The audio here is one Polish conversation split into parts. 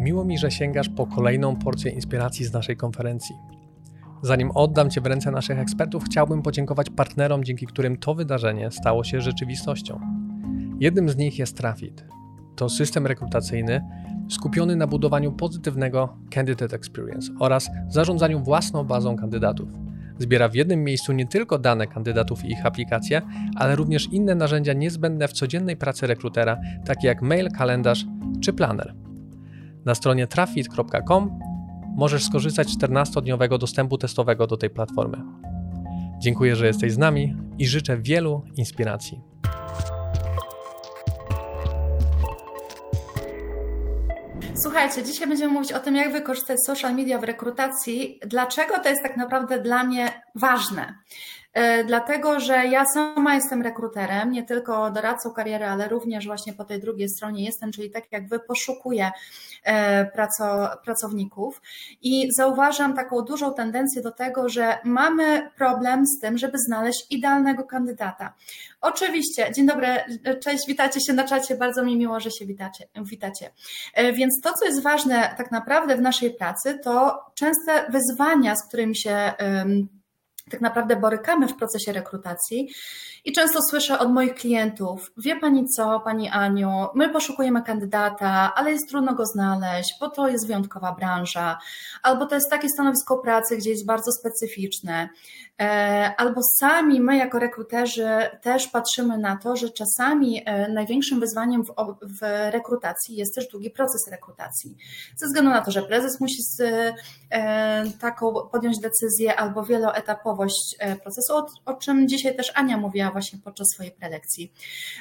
Miło mi, że sięgasz po kolejną porcję inspiracji z naszej konferencji. Zanim oddam Cię w ręce naszych ekspertów, chciałbym podziękować partnerom, dzięki którym to wydarzenie stało się rzeczywistością. Jednym z nich jest Trafit. To system rekrutacyjny skupiony na budowaniu pozytywnego candidate experience oraz zarządzaniu własną bazą kandydatów. Zbiera w jednym miejscu nie tylko dane kandydatów i ich aplikacje, ale również inne narzędzia niezbędne w codziennej pracy rekrutera, takie jak mail, kalendarz czy planner. Na stronie trafit.com możesz skorzystać z 14-dniowego dostępu testowego do tej platformy. Dziękuję, że jesteś z nami i życzę wielu inspiracji. Słuchajcie, dzisiaj będziemy mówić o tym, jak wykorzystać social media w rekrutacji. Dlaczego to jest tak naprawdę dla mnie ważne? E, dlatego, że ja sama jestem rekruterem, nie tylko doradcą kariery, ale również właśnie po tej drugiej stronie jestem, czyli tak jak wy poszukuję e, pracowników i zauważam taką dużą tendencję do tego, że mamy problem z tym, żeby znaleźć idealnego kandydata. Oczywiście, dzień dobry, cześć, witacie się na czacie, bardzo mi miło, że się witacie. witacie. E, więc to, co jest ważne tak naprawdę w naszej pracy, to częste wyzwania, z którymi się tak naprawdę borykamy w procesie rekrutacji i często słyszę od moich klientów, wie Pani co, Pani Aniu, my poszukujemy kandydata, ale jest trudno go znaleźć, bo to jest wyjątkowa branża, albo to jest takie stanowisko pracy, gdzie jest bardzo specyficzne, e, albo sami my jako rekruterzy też patrzymy na to, że czasami e, największym wyzwaniem w, w rekrutacji jest też długi proces rekrutacji. Ze względu na to, że prezes musi z, e, taką podjąć decyzję albo wieloetapowość procesu, o, o czym dzisiaj też Ania mówiła właśnie podczas swojej prelekcji.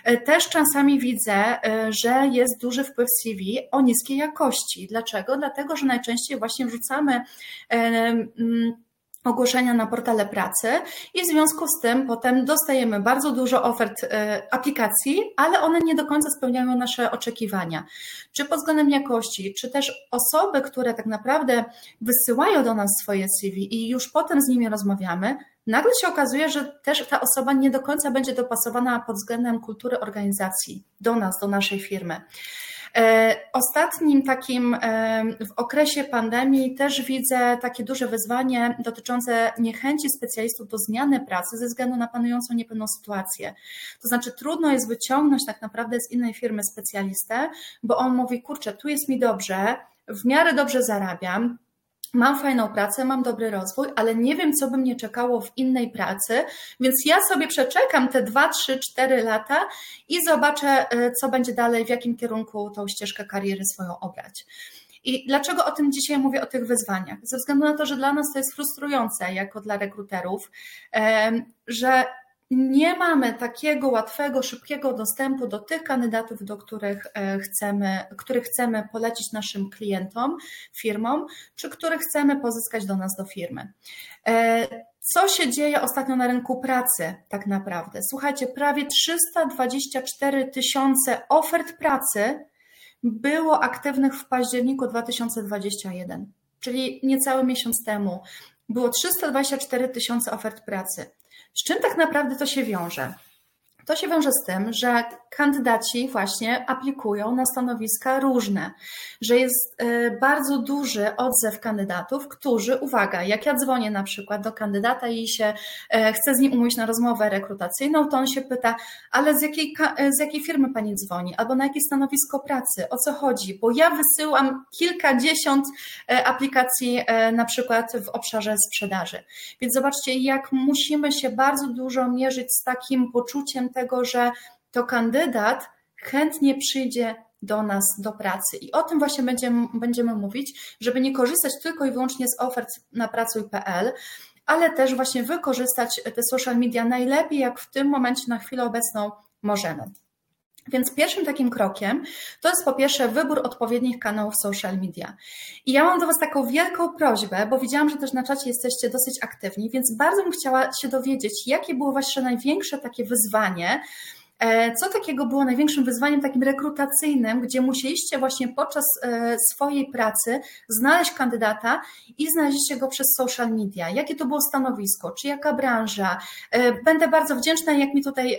E, też czasami widzę, e, że jest duży wpływ CV o niskiej jakości. Dlaczego? Dlatego, że najczęściej właśnie wrzucamy e, ogłoszenia na portale pracy i w związku z tym potem dostajemy bardzo dużo ofert aplikacji, ale one nie do końca spełniają nasze oczekiwania. Czy pod względem jakości, czy też osoby, które tak naprawdę wysyłają do nas swoje CV i już potem z nimi rozmawiamy, nagle się okazuje, że też ta osoba nie do końca będzie dopasowana pod względem kultury organizacji do nas, do naszej firmy. E, ostatnim takim e, w okresie pandemii też widzę takie duże wyzwanie dotyczące niechęci specjalistów do zmiany pracy ze względu na panującą niepewną sytuację. To znaczy trudno jest wyciągnąć tak naprawdę z innej firmy specjalistę, bo on mówi, kurczę, tu jest mi dobrze, w miarę dobrze zarabiam, mam fajną pracę, mam dobry rozwój, ale nie wiem, co by mnie czekało w innej pracy, więc ja sobie przeczekam te 2, 3, 4 lata i zobaczę, e, co będzie dalej, w jakim kierunku tą ścieżkę kariery swoją obrać. I dlaczego o tym dzisiaj mówię, o tych wyzwaniach? Ze względu na to, że dla nas to jest frustrujące, jako dla rekruterów, że nie mamy takiego łatwego, szybkiego dostępu do tych kandydatów, do których e, chcemy, których chcemy polecić naszym klientom, firmom, czy których chcemy pozyskać do nas do firmy. E, co się dzieje ostatnio na rynku pracy, tak naprawdę? Słuchajcie, prawie 324 tysiące ofert pracy było aktywnych w październiku 2021, czyli niecały miesiąc temu. Było 324 tysiące ofert pracy. Z czym tak naprawdę to się wiąże? To się wiąże z tym, że kandydaci właśnie aplikują na stanowiska różne, że jest e, bardzo duży odzew kandydatów, którzy, uwaga, jak ja dzwonię na przykład do kandydata i się e, chcę z nim umówić na rozmowę rekrutacyjną, to on się pyta, ale z jakiej, e, z jakiej firmy pani dzwoni, albo na jakie stanowisko pracy, o co chodzi, bo ja wysyłam kilkadziesiąt aplikacji na przykład w obszarze sprzedaży. Więc zobaczcie, jak musimy się bardzo dużo mierzyć z takim poczuciem tego, że to kandydat chętnie przyjdzie do nas do pracy. I o tym właśnie będziemy, będziemy mówić, żeby nie korzystać tylko i wyłącznie z ofert na pracuj.pl, ale też właśnie wykorzystać te social media najlepiej, jak w tym momencie na chwilę obecną możemy. Więc pierwszym takim krokiem to jest po pierwsze wybór odpowiednich kanałów social media. I ja mam do Was taką wielką prośbę, bo widziałam, że też na czacie jesteście dosyć aktywni, więc bardzo bym chciała się dowiedzieć, jakie było Wasze największe takie wyzwanie, co takiego było największym wyzwaniem takim rekrutacyjnym, gdzie musieliście właśnie podczas e, swojej pracy znaleźć kandydata i znaleźliście go przez social media? Jakie to było stanowisko? Czy jaka branża? E, będę bardzo wdzięczna, jak mi tutaj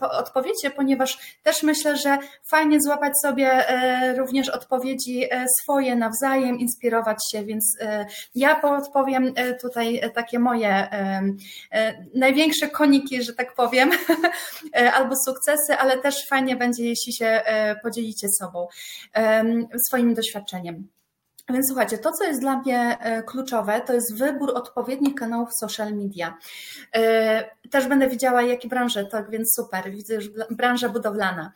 odpowiecie, ponieważ też myślę, że fajnie złapać sobie również odpowiedzi swoje nawzajem, inspirować się, więc ja podpowiem tutaj takie moje największe koniki, że tak powiem, albo sukcesy, ale też fajnie będzie, jeśli się e, podzielicie sobą swoim doświadczeniem. Więc słuchajcie, to co jest dla mnie e, kluczowe, to jest wybór odpowiednich kanałów social media. E, też będę widziała, jakie branże, tak więc super, widzę już branża budowlana.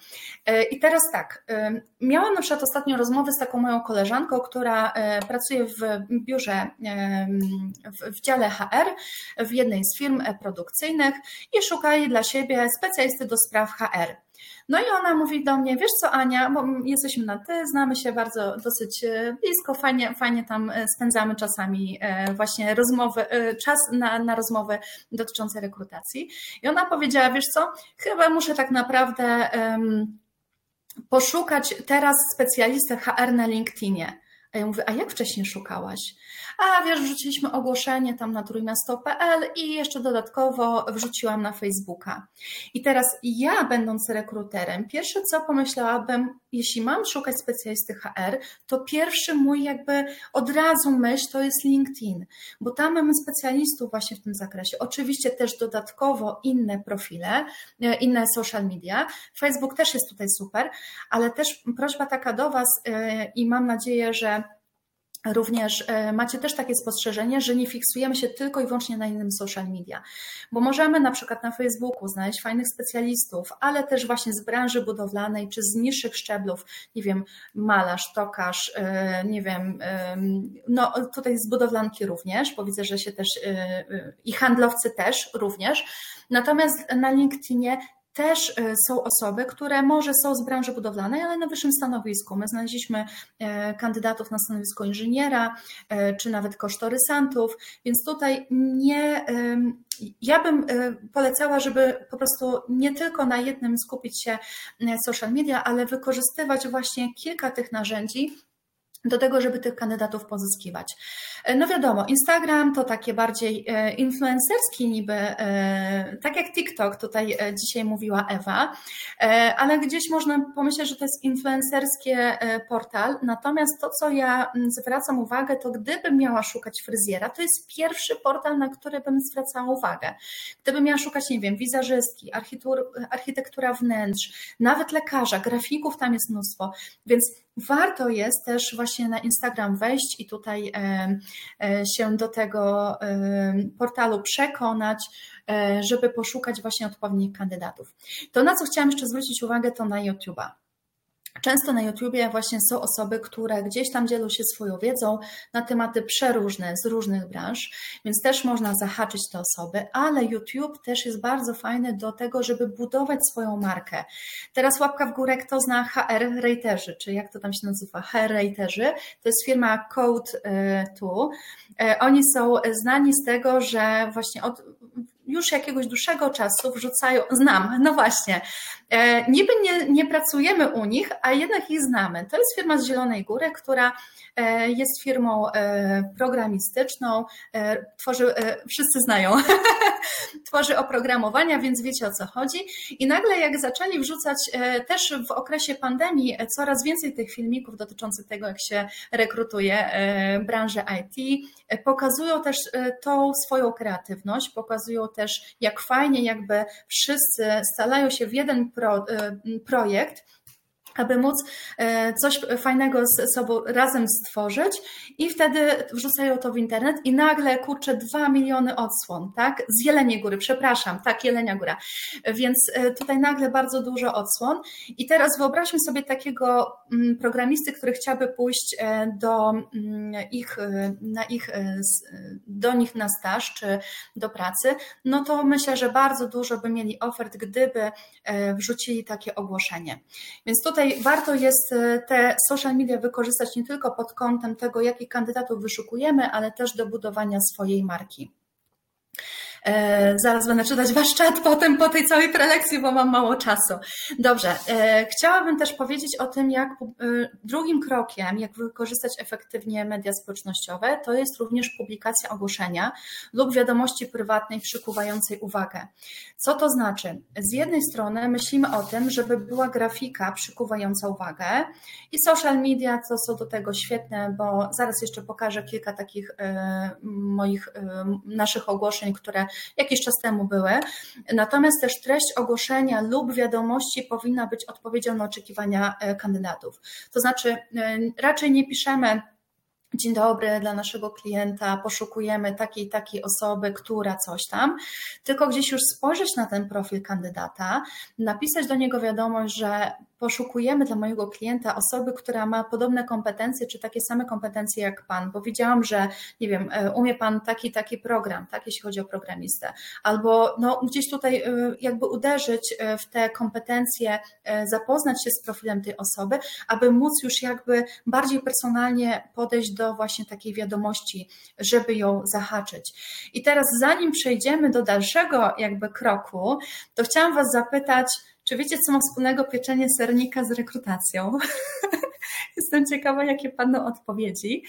I teraz tak, miałam na przykład ostatnio rozmowę z taką moją koleżanką, która pracuje w biurze, w dziale HR w jednej z firm produkcyjnych i szuka dla siebie specjalisty do spraw HR. No i ona mówi do mnie, wiesz co Ania, bo jesteśmy na ty, znamy się bardzo dosyć e, blisko, fajnie, fajnie tam e, spędzamy czasami e, właśnie rozmowy, czas na, na rozmowy dotyczące rekrutacji. I ona powiedziała, wiesz co, chyba muszę tak naprawdę um, poszukać teraz specjalistę HR na LinkedInie. A ja mówię, a jak wcześniej szukałaś? A wiesz, wrzuciliśmy ogłoszenie tam na trójmiasto.pl i jeszcze dodatkowo wrzuciłam na Facebooka. I teraz ja, będąc rekruterem, pierwsze co pomyślałabym, jeśli mam szukać specjalisty HR, to pierwszy mój jakby od razu myśl to jest LinkedIn, bo tam mamy specjalistów właśnie w tym zakresie. Oczywiście też dodatkowo inne profile, e, inne social media. Facebook też jest tutaj super, ale też prośba taka do Was e, i mam nadzieję, że Również e, macie też takie spostrzeżenie, że nie fiksujemy się tylko i wyłącznie na innym social media, bo możemy na przykład na Facebooku znaleźć fajnych specjalistów, ale też właśnie z branży budowlanej czy z niższych szczeblów, nie wiem, malarz, tokarz, e, nie wiem, no tutaj z budowlanki również, bo widzę, że się też e, i handlowcy też również. Natomiast na LinkedInie też e, są osoby, które może są z branży budowlanej, ale na wyższym stanowisku. My znaleźliśmy e, kandydatów na stanowisko inżyniera, e, czy nawet kosztorysantów, więc tutaj nie, ja bym polecała, żeby po prostu nie tylko na jednym skupić się social media, ale wykorzystywać właśnie kilka tych narzędzi, do tego, żeby tych kandydatów pozyskiwać. E, no wiadomo, Instagram to takie bardziej e, influencerski niby, e, tak jak TikTok, tutaj dzisiaj mówiła Ewa, ale gdzieś można pomyśleć, że to jest influencerskie portal, natomiast to, co ja zwracam uwagę, to gdybym miała szukać fryzjera, to jest pierwszy portal, na który bym zwracała uwagę. Gdybym miała szukać, nie wiem, wizerzystki, architektura wnętrz, nawet lekarza, grafików tam jest mnóstwo, więc warto jest też właśnie na Instagram wejść i tutaj e, się do tego portalu przekonać, e, żeby poszukać właśnie odpowiednich kandydatów. To, na co chciałam jeszcze zwrócić uwagę, to na YouTube'a. Często na YouTubie właśnie są osoby, które gdzieś tam dzielą się swoją wiedzą na tematy przeróżne z różnych branż, więc też można zahaczyć te osoby, ale YouTube też jest bardzo fajny do tego, żeby budować swoją markę. Teraz łapka w górę, kto zna HR Raterzy, czy jak to tam się nazywa, HR Raterzy, to jest firma Code2. E, oni są znani z tego, że właśnie od już jakiegoś dłuższego czasu wrzucają, znam, no właśnie, niby nie, nie pracujemy u nich, a jednak ich znamy. To jest firma z Zielonej Góry, która e, jest firmą e, programistyczną, tworzy, wszyscy znają, tworzy oprogramowania, więc wiecie o co chodzi. I nagle jak zaczęli wrzucać też w okresie pandemii coraz więcej tych filmików dotyczących tego, jak się rekrutuje branżę IT, pokazują też tą swoją kreatywność, pokazują też, jak fajnie jakby wszyscy stalają się w jeden pro, y, projekt, aby móc e, coś fajnego z sobą razem stworzyć i wtedy wrzucają to w internet i nagle kurczę dwa miliony odsłon, tak? Z Jeleniej Góry, przepraszam, tak, Jelenia Góra. Więc e, tutaj nagle bardzo dużo odsłon i teraz wyobraźmy sobie takiego mm, programisty, który chciałby pójść e, do mm, ich, na ich, do nich na staż czy do pracy, no to myślę, że bardzo dużo by mieli ofert, gdyby wrzucili takie ogłoszenie. Więc tutaj tutaj warto jest e, te social media wykorzystać nie tylko pod kątem tego, jakich kandydatów wyszukujemy, ale też do budowania swojej marki. E, zaraz będę czytać Wasz czat potem po tej całej prelekcji, bo mam mało czasu. Dobrze, e, chciałabym też powiedzieć o tym, jak e, drugim krokiem, jak wykorzystać efektywnie media społecznościowe, to jest również publikacja ogłoszenia lub wiadomości prywatnej przykuwającej uwagę. Co to znaczy? Z jednej strony myślimy o tym, żeby była grafika przykuwająca uwagę i social media to są do tego świetne, bo zaraz jeszcze pokażę kilka takich moich, naszych ogłoszeń, które jakiś czas temu były. Natomiast też treść ogłoszenia lub wiadomości powinna być odpowiedzią na oczekiwania e, kandydatów. To znaczy, e, raczej nie piszemy Dzień dobry dla naszego klienta, poszukujemy takiej takiej osoby, która coś tam, tylko gdzieś już spojrzeć na ten profil kandydata, napisać do niego wiadomość, że poszukujemy dla mojego klienta osoby, która ma podobne kompetencje, czy takie same kompetencje jak Pan, bo widziałam, że nie wiem, e, umie Pan taki, taki program, tak, jeśli chodzi o programistę, albo no, gdzieś tutaj e, jakby uderzyć e, w te kompetencje, zapoznać się z profilem tej osoby, aby móc już jakby bardziej personalnie podejść do właśnie takiej wiadomości, żeby ją zahaczyć. I teraz zanim przejdziemy do dalszego jakby kroku, to chciałam Was zapytać, czy wiecie, co ma wspólnego pieczenie sernika z rekrutacją? Jestem ciekawa, jakie padną odpowiedzi.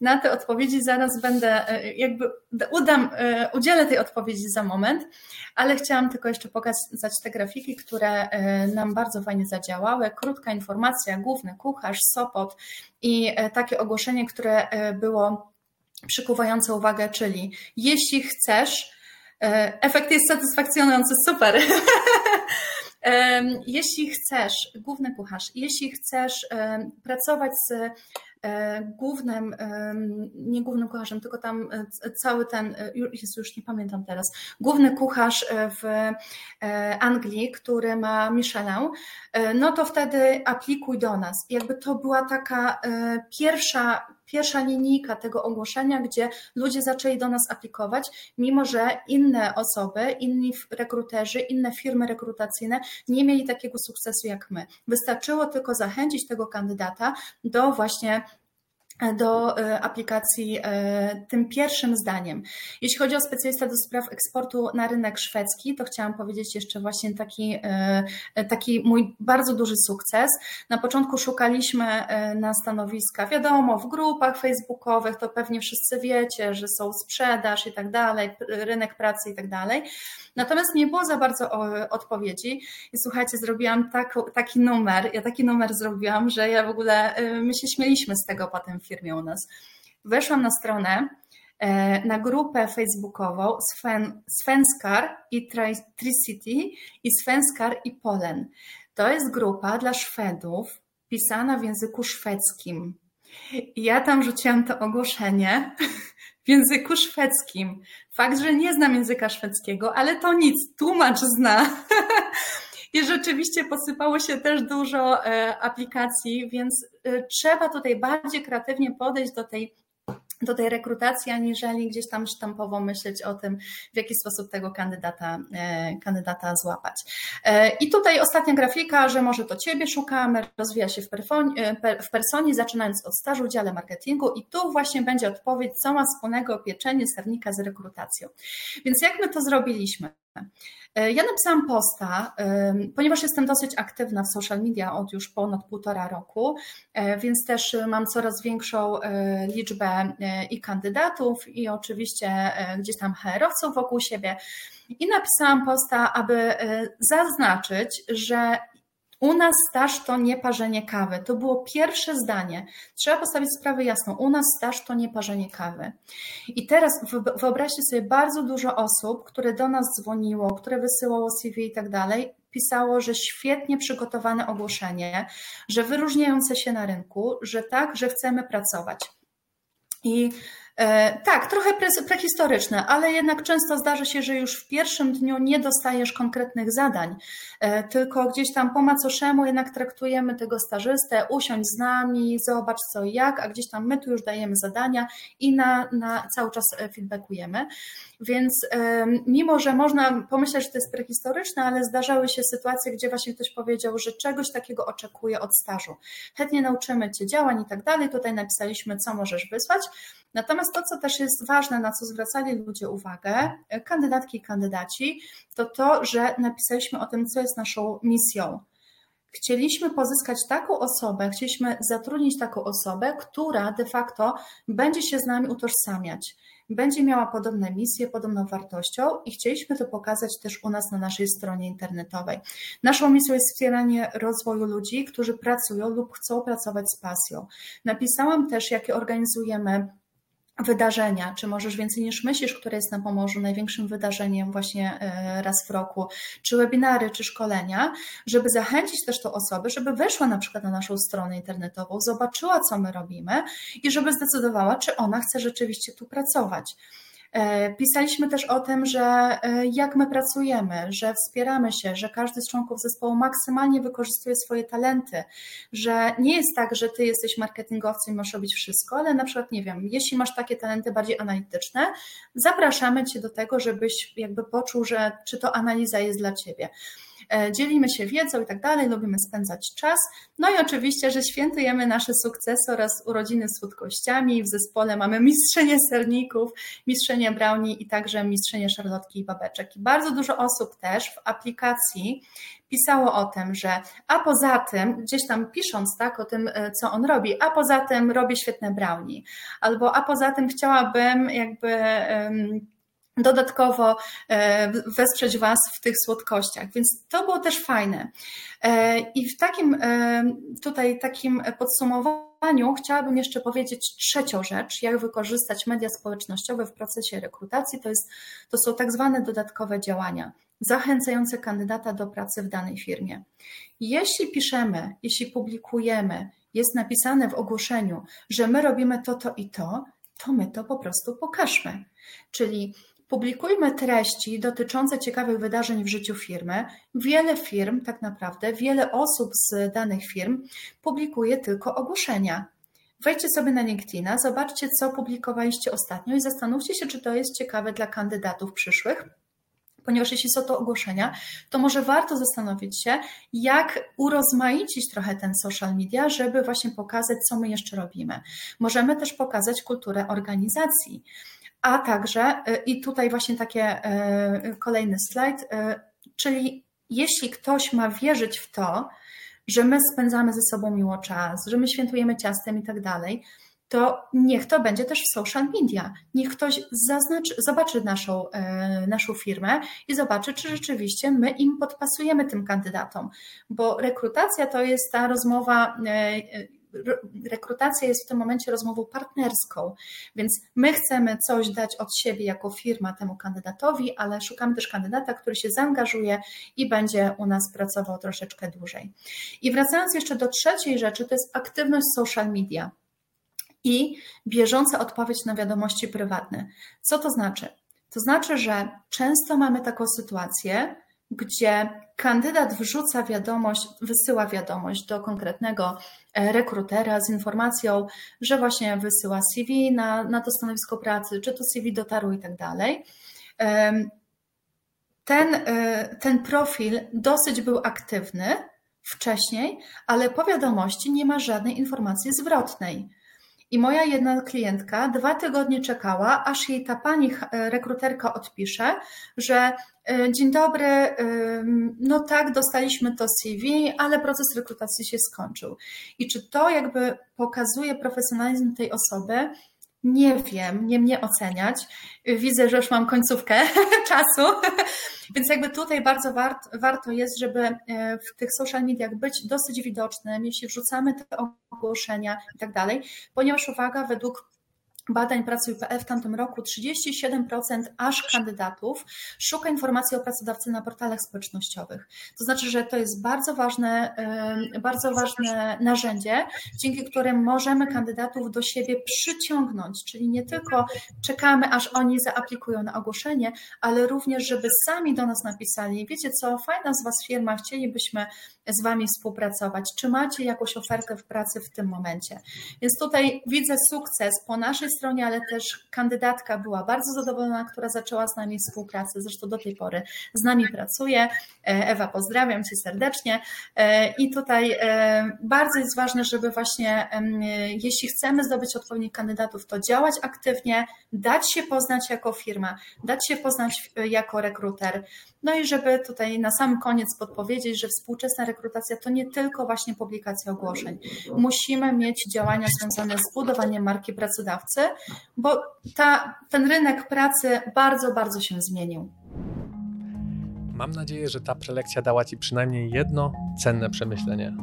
Na te odpowiedzi zaraz będę, e, jakby udam, e, udzielę tej odpowiedzi za moment, ale chciałam tylko jeszcze pokazać te grafiki, które e, nam bardzo fajnie zadziałały. Krótka informacja, główny kucharz, Sopot i takie ogłoszenie, które było przykuwające uwagę, czyli jeśli chcesz, efekt jest satysfakcjonujący, super. Jeśli chcesz, główny kucharz, jeśli chcesz pracować z e, głównym, nie głównym kucharzem, tylko tam e, cały ten, e, jest już nie pamiętam teraz, główny kucharz w Anglii, który ma Michelin, no to wtedy aplikuj do nas. Jakby to była taka pierwsza pierwsza linijka tego ogłoszenia, gdzie ludzie zaczęli do nas aplikować, mimo że inne osoby, inni rekruterzy, inne firmy rekrutacyjne nie mieli takiego sukcesu jak my. Wystarczyło tylko zachęcić tego kandydata do właśnie do e, aplikacji e, tym pierwszym zdaniem. Jeśli chodzi o specjalista do spraw eksportu na rynek szwedzki, to chciałam powiedzieć jeszcze właśnie taki, e, taki mój bardzo duży sukces. Na początku szukaliśmy na stanowiska, wiadomo, w grupach facebookowych, to pewnie wszyscy wiecie, że są sprzedaż i tak dalej, rynek pracy i tak dalej. Natomiast nie było za bardzo odpowiedzi i słuchajcie, zrobiłam tak, taki numer, ja taki numer zrobiłam, że ja w ogóle, my się śmieliśmy z tego potem firmie u nas. Weszłam na stronę, e, na grupę facebookową Sven, Svenskar i Tricity i Svenskar i Polen. To jest grupa dla Szwedów pisana w języku szwedzkim. Ja tam rzuciłam to ogłoszenie w języku szwedzkim. Fakt, że nie znam języka szwedzkiego, ale to nic, tłumacz zna. I rzeczywiście posypało się też dużo e, aplikacji, więc e, trzeba tutaj bardziej kreatywnie podejść do tej do tej rekrutacji, aniżeli gdzieś tam sztampowo myśleć o tym, w jaki sposób tego kandydata, e, kandydata złapać. I tutaj ostatnia grafika, że może to Ciebie szukamy, rozwija się w, w personie, zaczynając od stażu dziale marketingu i tu właśnie będzie odpowiedź, co ma wspólnego pieczenie sernika z rekrutacją. Więc jak my to zrobiliśmy? E, ja napisałam posta, ponieważ jestem dosyć aktywna w social media od już ponad półtora roku, e, więc też mam coraz większą e, liczbę i kandydatów, i oczywiście gdzieś tam HR-owców wokół siebie. I napisałam posta, aby zaznaczyć, że u nas staż to nie parzenie kawy. To było pierwsze zdanie. Trzeba postawić sprawę jasno. U nas staż to nie parzenie kawy. I teraz wyobraźcie sobie bardzo dużo osób, które do nas dzwoniło, które wysyłało CV i tak dalej, pisało, że świetnie przygotowane ogłoszenie, że wyróżniające się na rynku, że tak, że chcemy pracować. I tak, trochę prehistoryczne, ale jednak często zdarza się, że już w pierwszym dniu nie dostajesz konkretnych zadań, e, tylko gdzieś tam po macoszemu jednak traktujemy tego stażystę, usiądź z nami, zobacz co i jak, a gdzieś tam my tu już dajemy zadania i na, na cały czas e, feedbackujemy. Więc mimo, że można pomyśleć, że to jest prehistoryczne, ale zdarzały się sytuacje, gdzie właśnie ktoś powiedział, że czegoś takiego oczekuje od stażu. Chętnie nauczymy Cię działań i tak dalej. Tutaj napisaliśmy, co możesz wysłać. Natomiast Natomiast to, co też jest ważne, na co zwracali ludzie uwagę, kandydatki i kandydaci, to to, że napisaliśmy o tym, co jest naszą misją. Chcieliśmy pozyskać taką osobę, chcieliśmy zatrudnić taką osobę, która de facto będzie się z nami utożsamiać będzie miała podobne misje, podobną wartością i chcieliśmy to pokazać też u nas na naszej stronie internetowej. Naszą misją jest wspieranie rozwoju ludzi, którzy pracują lub chcą pracować z pasją. Napisałam też, jakie organizujemy wydarzenia, czy możesz więcej niż myślisz, które jest na Pomorzu największym wydarzeniem właśnie e, raz w roku, czy webinary, czy szkolenia, żeby zachęcić też tą osobę, żeby weszła na przykład na naszą stronę internetową, zobaczyła, co my robimy i żeby zdecydowała, czy ona chce rzeczywiście tu pracować. E, pisaliśmy też o tym, że e, jak my pracujemy, że wspieramy się, że każdy z członków zespołu maksymalnie wykorzystuje swoje talenty, że nie jest tak, że ty jesteś marketingowcem i masz robić wszystko, ale na przykład, nie wiem, jeśli masz takie talenty bardziej analityczne, zapraszamy cię do tego, żebyś jakby poczuł, że czy to analiza jest dla ciebie. E, dzielimy się wiedzą i tak dalej, lubimy spędzać czas. No i oczywiście, że świętujemy nasze sukcesy oraz urodziny słodkościami. W zespole mamy mistrzenie serników, mistrzenie brownie i także mistrzenie szarlotki i babeczek. I bardzo dużo osób też w aplikacji pisało o tym, że a poza tym, gdzieś tam pisząc tak o tym, e, co on robi, a poza tym robię świetne brownie, albo a poza tym chciałabym jakby um, dodatkowo e, wesprzeć Was w tych słodkościach, więc to było też fajne. E, I w takim e, tutaj takim podsumowaniu chciałabym jeszcze powiedzieć trzecią rzecz, jak wykorzystać media społecznościowe w procesie rekrutacji, to, jest, to są tak zwane dodatkowe działania zachęcające kandydata do pracy w danej firmie. Jeśli piszemy, jeśli publikujemy, jest napisane w ogłoszeniu, że my robimy to, to i to, to my to po prostu pokażmy. Czyli Publikujmy treści dotyczące ciekawych wydarzeń w życiu firmy. Wiele firm, tak naprawdę, wiele osób z danych firm publikuje tylko ogłoszenia. Wejdźcie sobie na LinkedIna, zobaczcie, co publikowaliście ostatnio i zastanówcie się, czy to jest ciekawe dla kandydatów przyszłych. Ponieważ jeśli są to ogłoszenia, to może warto zastanowić się, jak urozmaicić trochę ten social media, żeby właśnie pokazać, co my jeszcze robimy. Możemy też pokazać kulturę organizacji a także, y, i tutaj właśnie takie y, kolejny slajd, y, czyli jeśli ktoś ma wierzyć w to, że my spędzamy ze sobą miło czas, że my świętujemy ciastem i tak dalej, to niech to będzie też w social media. Niech ktoś zaznaczy, zobaczy naszą, naszą firmę i zobaczy, czy rzeczywiście my im podpasujemy tym kandydatom, bo rekrutacja to jest ta rozmowa rekrutacja jest w tym momencie rozmową partnerską, więc my chcemy coś dać od siebie jako firma temu kandydatowi, ale szukamy też kandydata, który się zaangażuje i będzie u nas pracował troszeczkę dłużej. I wracając jeszcze do trzeciej rzeczy, to jest aktywność social media i bieżąca odpowiedź na wiadomości prywatne. Co to znaczy? To znaczy, że często mamy taką sytuację, gdzie kandydat wrzuca wiadomość, wysyła wiadomość do konkretnego e, rekrutera z informacją, że właśnie wysyła CV na, na to stanowisko pracy, czy to CV dotarło i tak dalej. Ten, e, ten profil dosyć był aktywny wcześniej, ale po wiadomości nie ma żadnej informacji zwrotnej. I moja jedna klientka dwa tygodnie czekała, aż jej ta pani e, rekruterka odpisze, że e, dzień dobry, no tak, dostaliśmy to CV, ale proces rekrutacji się skończył. I czy to jakby pokazuje profesjonalizm tej osoby, nie wiem, nie mnie oceniać. Widzę, że już mam końcówkę czasu, więc jakby tutaj bardzo wart, warto jest, żeby e, w tych social mediach być dosyć widocznym, jeśli wrzucamy te ogłoszenia i tak dalej, ponieważ uwaga, według badań Pracuj.pl w tamtym roku 37% aż kandydatów szuka informacji o pracodawcy na portalach społecznościowych. To znaczy, że to jest bardzo ważne, bardzo ważne narzędzie, dzięki którym możemy kandydatów do siebie przyciągnąć, czyli nie tylko czekamy, aż oni zaaplikują na ogłoszenie, ale również, żeby sami do nas napisali, wiecie co, fajna z Was firma, chcielibyśmy z Wami współpracować? Czy macie jakąś ofertę w pracy w tym momencie? Więc tutaj widzę sukces po naszej stronie, ale też kandydatka była bardzo zadowolona, która zaczęła z nami współpracę, zresztą do tej pory z nami pracuje. E, Ewa, pozdrawiam Cię serdecznie. E, I tutaj bardzo jest ważne, żeby właśnie, jeśli chcemy zdobyć odpowiednich kandydatów, to działać aktywnie, dać się poznać jako firma, dać się poznać jako rekruter. No i żeby tutaj na sam koniec podpowiedzieć, że współczesna rekrutacja to nie tylko właśnie publikacja ogłoszeń. Musimy mieć działania związane z budowaniem marki pracodawcy, bo ta, ten rynek pracy bardzo, bardzo się zmienił. Mam nadzieję, że ta prelekcja dała Ci przynajmniej jedno cenne przemyślenie.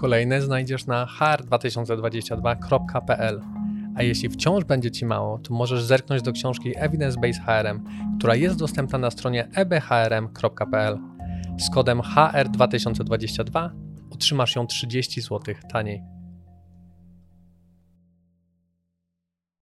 Kolejne znajdziesz na hr2022.pl. A jeśli wciąż będzie Ci mało, to możesz zerknąć do książki Evidence Based HRM, która jest dostępna na stronie ebhrm.pl. Z kodem HR2022 otrzymasz ją 30 zł taniej.